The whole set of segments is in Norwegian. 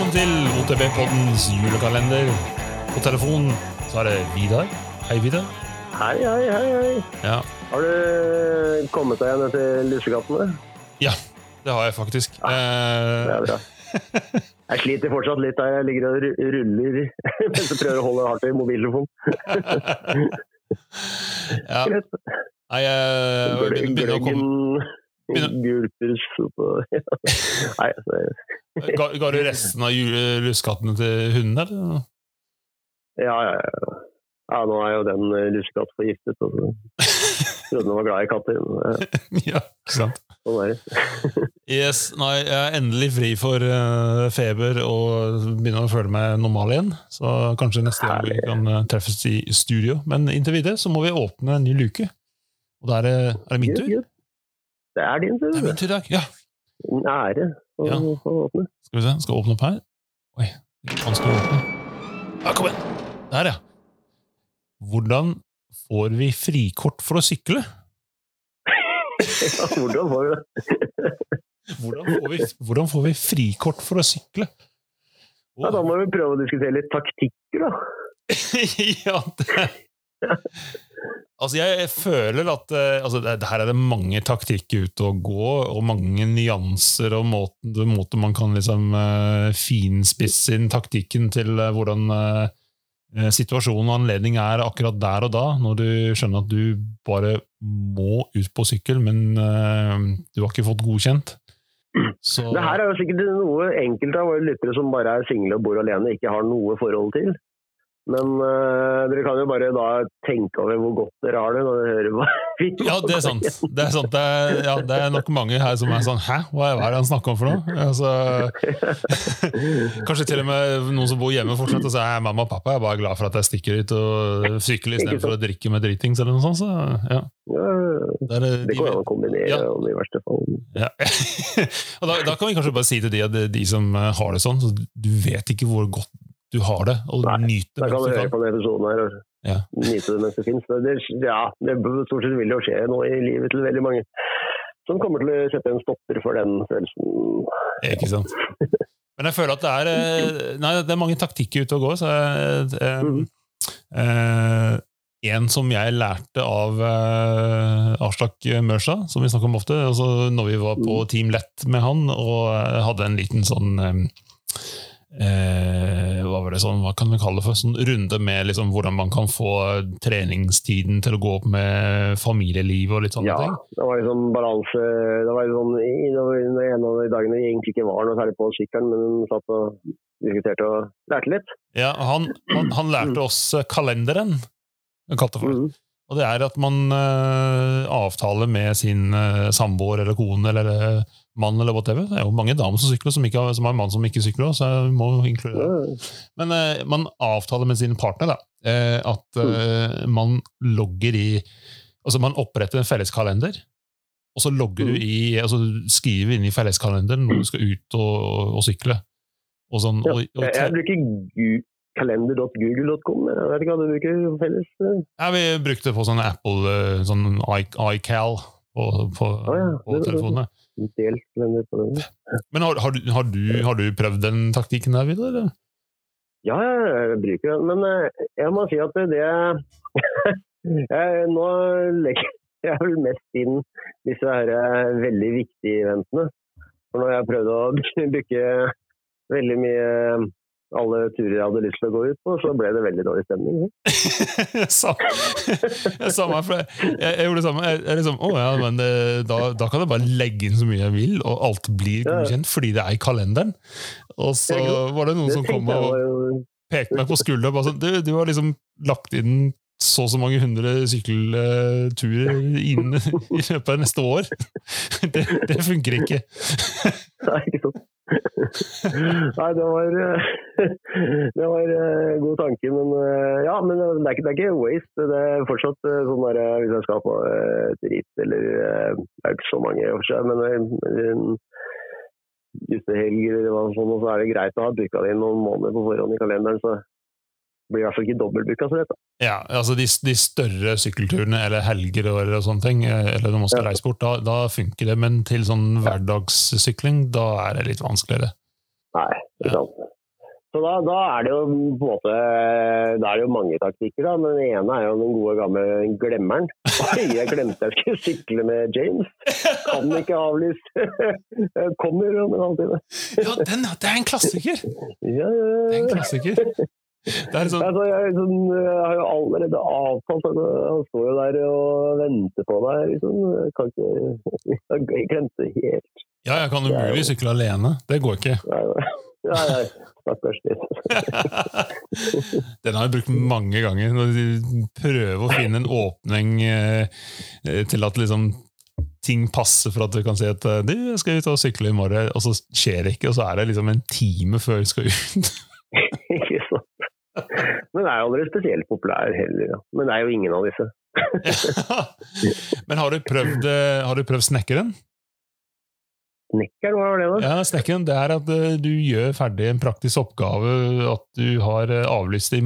velkommen til OTB-poddens julekalender. På telefonen så er det Vidar. Hei, Vidar. Hei, hei, hei, hei. Ja. Har du kommet deg ned til lussekattene? ja, det har jeg faktisk. Det er Eh, bra. Jeg sliter fortsatt litt der jeg ligger og ruller mens jeg prøver å holde hardt i mobiltelefonen. ja. Nei, jeg begynner å komme Gløggen gulper Nei, altså ga, ga du resten av jule- til hunden, eller? Ja, ja, ja. Ja, nå er jo den eh, lussekatt forgiftet. Og så trodde den var glad i katter. men, ja, ikke sant? Sånn. Yes, nei, jeg er endelig fri for uh, feber og begynner å føle meg normal igjen. Så kanskje neste gang vi kan uh, treffes i studio. Men inntil videre så må vi åpne en ny luke. Og da er det, er det min tur? Det er din tur. Det er min tur i dag. Ja. En ære å Ja. å åpne. Skal vi se, skal åpne opp her. Oi, vanskelig å åpne. Ja, kom igjen! Der, ja. Hvordan får vi frikort for å sykle? Ja, hvordan får vi det? Hvordan får vi, hvordan får vi frikort for å sykle? Ja, da må vi prøve å diskutere litt taktikker, da. ja, det Altså, jeg føler at eh, altså, her er det mange taktikker ute å gå, og mange nyanser og måter, måter man kan liksom uh, finspisse inn taktikken til uh, hvordan eh, situasjonen og anledning er akkurat der og da, når du skjønner at du bare må ut på sykkel, men du har ikke fått godkjent. Så, Det her er jo sikkert noe enkelte av våre lyttere som bare er single og bor alene, ikke har noe forhold til. Men uh, dere kan jo bare da tenke over hvor godt dere har det når dere hører hva vi Ja, det er sant. Det er, sant. Det er, ja, det er nok mange her som er sånn Hæ, hva er det han snakker om for noe? Altså, kanskje til og med noen som bor hjemme fortsatt og sier mamma og pappa er bare glad for at jeg stikker ut og sykler istedenfor å drikke med dritings eller noe sånt. Så, ja. Ja, Det, det de, går an å kombinere Ja. om i verste fall. ja. og da, da kan vi kanskje bare si til de, at de som har det sånn, så du vet ikke hvor godt du har det, og Nei, nyte Da det kan mens du høre på denne episoden her og Ja. nyte det mens det. Det, ja, det stort sett vil jo skje noe i livet til veldig mange som kommer til å sette en stopper for den følelsen. Ikke sant? Men jeg føler at det er eh, Nei, det er mange taktikker ute og går. Så eh, Mhm. eh, en som jeg lærte av eh, Aslak Mørsa, som vi snakker om ofte, altså når vi var på Team Lett med han og eh, hadde en liten sånn eh, eh, hva var det sånn, hva kan vi kalle det for? Sånn runde med liksom hvordan man kan få treningstiden til å gå opp med familieliv og litt sånne Ja, ting. det var liksom balanse Det var liksom var en av de dagene det egentlig ikke var noe særlig på sykkelen, men satt og diskuterte og lærte litt. Ja, han, han, han lærte oss eh, kalenderen, kalte for. Mhm. Og det er at man eh, avtaler med sin eh, samboer eller kone eller eh, mann eller whatever. Det er jo mange damer som sykler, som, ikke har, som har en mann som ikke sykler så jeg må inkludere Men eh, man avtaler med sin partner da, eh, at eh, man logger i Altså man oppretter en felleskalender, og så logger du Mm. i altså skriver inn i felleskalenderen når du skal ut og, og sykle. Og sånn, og, og, Jeg, bruker kalender.google.com. Jeg vet ikke hva du bruker felles. Ja, vi brukte på sånn Apple, eh, sånn iCal på, på, ja, på telefonene. Delt kalender på den. Men har, har, du, har, du, har du prøvd den taktikken der, Vidar? Ja, jeg bruker den, men eh, jeg må si at det jeg, Nå legger jeg vel mest inn disse her eh, veldig viktige eventene. For når jeg prøvd å booke veldig mye alle turer jeg hadde lyst til å gå ut på, så ble det veldig dårlig stemning. samme, samme jeg, jeg, gjorde det samme. Jeg, jeg liksom, å ja, men det, da, da kan jeg bare legge inn så mye jeg vil, og alt blir godkjent fordi det er i kalenderen. Og så var det noen Det som kom og pekte meg på skulderen og bare sånn, du, du har liksom lagt inn så og så mange hundre sykkelturer inn i løpet av neste år. Det, det funker ikke. Nei, ikke sant. Nei, det var, eh, det var eh, god tanke, men eh, ja, men det er ikke, det er ikke waste. Det er fortsatt sånn der, hvis jeg skal på et eller Det er ikke så mange for seg, men eh, en guttehelg eller hva sånn, og så er det greit å ha booka det inn noen måneder på forhånd i kalenderen. så blir i hvert fall ikke dobbeltbooka. Så dette. Ja, altså de, de større sykkelturene eller helger eller sånne ting, eh, eller når man skal Ja. reise bort, da, da funker det. Men til sånn hverdagssykling, da er det litt vanskeligere. Nei, ikke Ja. sant. Så da, da, er det jo på en måte Da er det jo mange taktikker, da. Men den ene er jo den gode gamle glemmeren. Jeg glemte jeg skulle sykle med James. Kan ikke avlyse. Kommer om en halvtime. Ja, den, det er en klassiker! Ja, ja, ja. Det er en klassiker. Det sånn, Altså, jeg, liksom, jeg har jo allerede avtalt Han står jo der og venter på deg. Liksom. Jeg kan ikke Jeg glemte det helt. ja, jeg kan umulig sykle alene. Det går ikke. Nei, nei. Nei, stakkars litt. Den har jeg brukt mange ganger. Når de prøver å finne en åpning eh, til at liksom ting passer for at du kan si at eh, du, skal ut og sykle i morgen, og så skjer det ikke, og så er det liksom en time før du skal ut. Men er jo aldri spesielt populær heller. Ja. Men det er jo ingen av disse. Men har du prøvd, eh, har du prøvd snekkeren? Snekker, hva var det da? Ja, snekkeren det er at eh, du gjør ferdig en praktisk oppgave, at du har eh, avlyst i,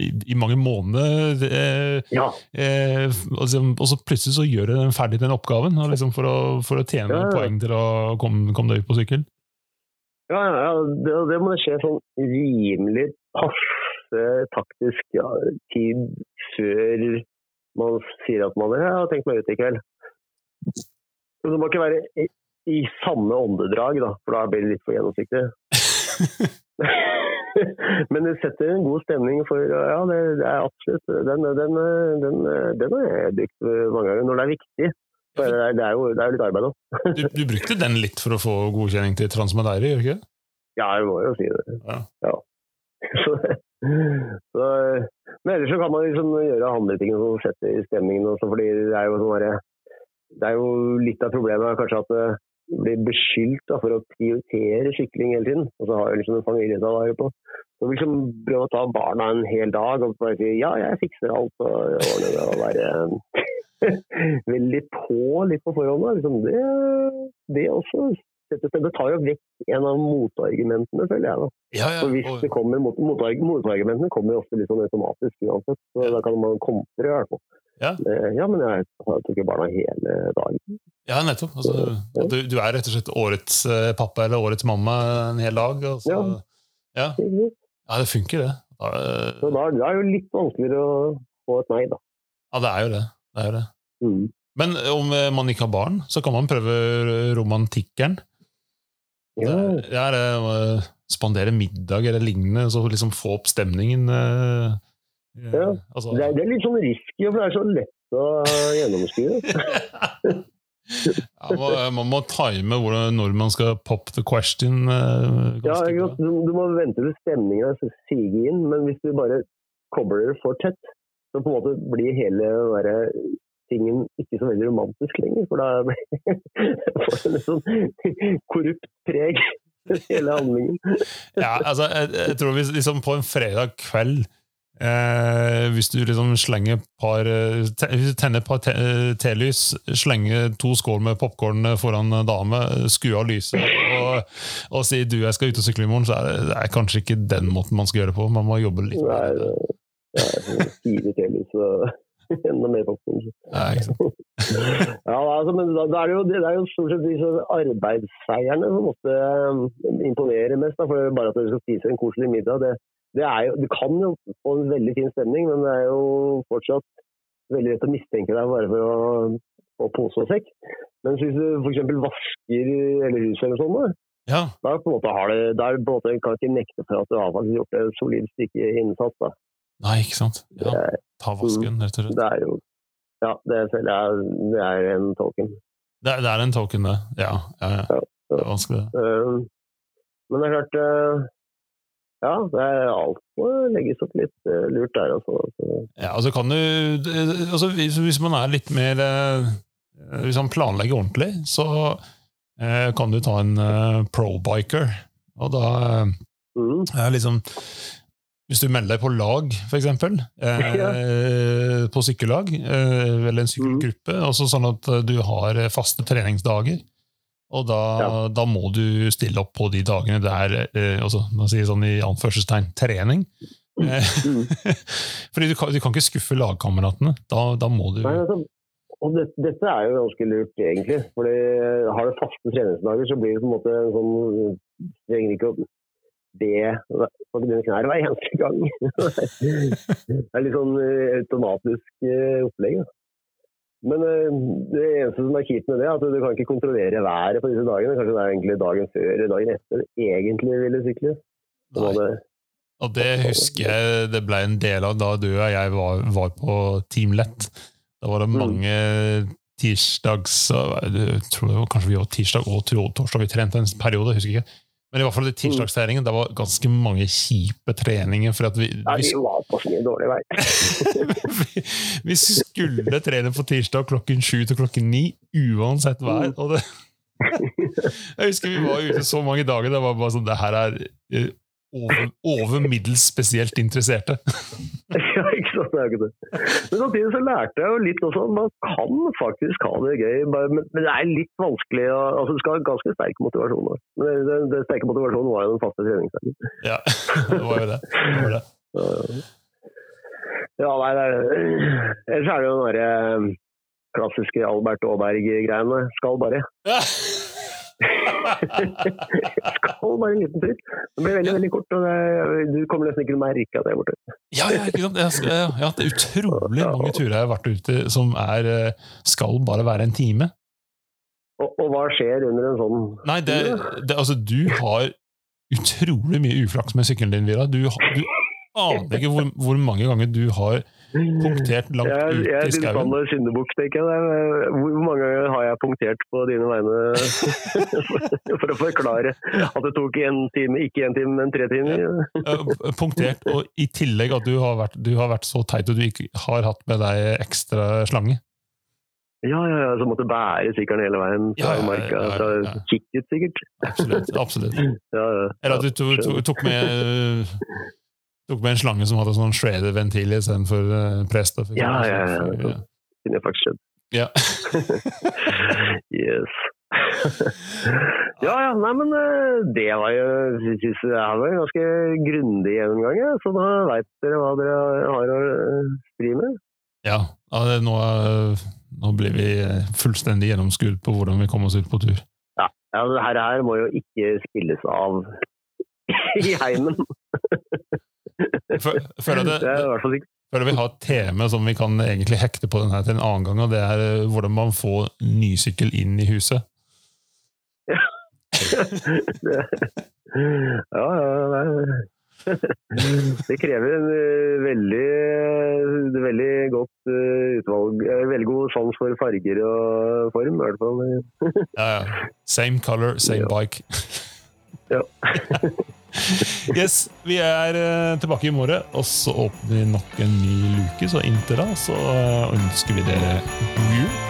i, i mange måneder, eh, Ja, eh, og, så, og så plutselig så gjør du den ferdig den oppgaven, liksom for, å, for å tjene ja. poeng til å komme, komme deg ut på sykkel. ja, ja, ja det, det må skje sånn rimelig passe taktisk ja, tid før man sier at man ja, har tenkt meg ut i kveld. Så det må ikke være i, i samme åndedrag, da, for da blir det litt for gjennomsiktig. Men det setter en god stemning for Ja, det, er absolutt Den, den, den, den har jeg brukt mange ganger når det er viktig. Det, er, det, er jo, det er litt arbeid òg. Du, du brukte den litt for å få godkjenning til Transmadeiri, gjør du ikke? Ja, jeg må jo si det. Ja. Så, så, men ellers så kan man liksom gjøre andre ting som setter stemningen også, fordi det er jo sånn derre Det er jo litt av problemet kanskje at det blir beskyldt da, for å prioritere sykling hele tiden. Og så har jeg liksom en familie å være på. Så vil liksom prøve å ta barna en hel dag og bare si ja, jeg fikser alt og det og være veldig på litt på forhånd. da. Liksom det, det også det tar jo vekk en av motargumentene, føler jeg. da. Ja, ja, For hvis og- det kommer mot, motarg- Motargumentene kommer jo ofte litt sånn automatisk uansett, så da kan man kontre i hvert fall. Ja. Ja, men jeg tar ikke barna hele dagen. Ja, nettopp. Altså, du, du er rett og slett årets eh, pappa eller årets mamma en hel dag. Altså. Ja. ja. Ja, det funker, det. Da, Så eh, da, da er det jo litt vanskeligere å få et nei, da. Ja, det er jo det. det, er jo det. Mm. Men om eh, man ikke har barn, så kan man prøve romantikkeren. Ja. Det det er eh, spandere middag eller lignende, så liksom få opp stemningen. eh, eh, Ja. altså. Det, er, det er litt sånn risky, for det er så lett å gjennomskue. ja, man, man må time hvordan, når man skal pop the question. Uh, Ja, du, du må vente til stemningen er siger inn, men hvis du bare kobler det for tett, så på en måte blir hele tingen ikke så veldig romantisk lenger. For da får det litt sånn korrupt preg, hele handlingen. Ja, altså, jeg, jeg tror hvis liksom på en fredag kveld eh, Hvis du liksom slenger par te, tenner et par te, telys, slenger to skål med popkorn foran dame, skru av lyset og, og si du, jeg skal ut og sykle i morgen, så er det, det er kanskje ikke den måten man skal gjøre det på. Man må jobbe litt Nei, det. det er fire telys og enda mer popkorn. Ja. Ja, altså, men da, da er det, jo, det er jo stort sett disse arbeidsseierne som måtte eh, imponere mest. Da, for bare at dere skal spise en koselig middag, det, det jo, du kan jo få en veldig fin stemning, men det er jo fortsatt veldig lett å mistenke deg bare for å få pose og sekk. Men hvis du f.eks. vasker eller huset eller sånn, Ja, da, på en måte har det, på en måte, kan ikke nekte for at du har faktisk gjort et solid stykke innsats. Da. Nei, ikke sant? Ja, ta vasken, rett og slett. Det er jo ja, det føler jeg det er en token. Det, er- det er en token, det. Ja, ja, ja. Det er vanskelig, det. Eh, Men det er klart eh, Ja, det er alt må legges opp litt eh, lurt der, også. Ja, altså kan du altså hvis, man er litt mer eh, Hvis man planlegger ordentlig, så eh, kan du ta en eh, pro-biker. Og da eh, Mm. liksom Hvis du melder deg på lag, for eksempel, ja. på sykkellag, eh, eller en sykkelgruppe, altså sånn at eh, du har eh, faste treningsdager. Og da, Ja. da må du stille opp på de dagene det er eh, altså, man sier sånn i anførselstegn trening. Eh, Mm. fordi du kan, du kan ikke skuffe lagkameratene. Da, da må du Nei, altså, og det, dette er jo ganske lurt, egentlig. Fordi Har du faste treningsdager, så blir det på en måte en sånn trenger ikke å be på dine knær hver eneste gang. det er litt sånn eh, automatisk eh, opplegg. Men eh, det eneste som er kjipt med det, er at du kan ikke kontrollere været på disse dagene. Kanskje det er egentlig dagen før eller dagen etter du egentlig ville sykle. Og det husker jeg det ble en del av da du og jeg var, var på Team Lett. Da var det mm. mange tirsdags jeg tror det var Kanskje vi var tirsdag og torsdag vi trente en periode, jeg husker ikke. Men i hvert fall i tirsdagstreningen det var ganske mange kjipe treninger. for at vi, ja, vi var på så mye dårlig vei. vi, vi, skulle trene på tirsdag klokken sju til klokken ni, uansett vær. og det jeg husker vi var ute så mange dager. Det var bare sånn, det her er eh, over, over middels spesielt interesserte. ja, ikke sant. Det er ikke det. Men samtidig så lærte jeg jo litt også at man kan faktisk ha det gøy, men det er litt vanskelig å, altså Du skal ha ganske sterk motivasjon. Men det, det, sterke motivasjonen var jo den faste treningsdagen. Ja, det var jo det. det, var det. Ja, nei, det er, ellers er det jo den derre eh, klassiske Albert Aaberg-greiene. Skal bare. Ja. skal bare en liten tur. Det blir veldig veldig kort, og det, du kommer nesten ikke til å merke at jeg er borte. Ja, ja, jeg har hatt utrolig mange turer jeg har vært ute som er, eh, skal bare være en time. Og, og hva skjer under en sånn Nei, det, det, altså, Du har utrolig mye uflaks med sykkelen din, Vira. Du, du aner ikke hvor, hvor mange ganger du har punktert langt jeg, ut i skauen. Jeg er din syndebukk, tenker jeg. Hvor mange ganger har jeg punktert på dine vegne for å forklare at det tok en time, ikke en time, men tre timer? Ja. Punktert, og i tillegg at du har vært, du har vært så teit at du ikke har hatt med deg ekstra slange. Ja, ja, ja, så måtte bære sykkelen hele veien fra ja, ja, marka. Fra ja, kikket, sikkert. Absolutt. absolutt. Eller at du to, to, tok med Tok med en slange som hadde sånn shredder ventil istedenfor uh, prest. Ja, ja, ja. Det kunne faktisk skjedd. Ja. yes. ja, ja. Nei, men uh, det var jo synes det var en ganske grundig gjennomgang, ja. så da veit dere hva dere har å uh, stri med. Ja, nå, nå, blir vi fullstendig gjennomskudd på hvordan vi kommer oss ut på tur. Ja, ja det her må jo ikke spilles av i heimen. Føler det, det føler vi har et tema som vi kan egentlig hekte på denne til en annen gang, og det er eh, hvordan man får ny sykkel inn i huset. Ja, ja, ja det krever en eh, veldig, eh, veldig godt utvalg. Veldig god sans for farger og form, i hvert fall. ja, ja. Same color, same bike. ja. Yes, Vi er uh, tilbake i morgen, og så åpner vi nok en ny luke. Så inntil da så ønsker vi dere god jul.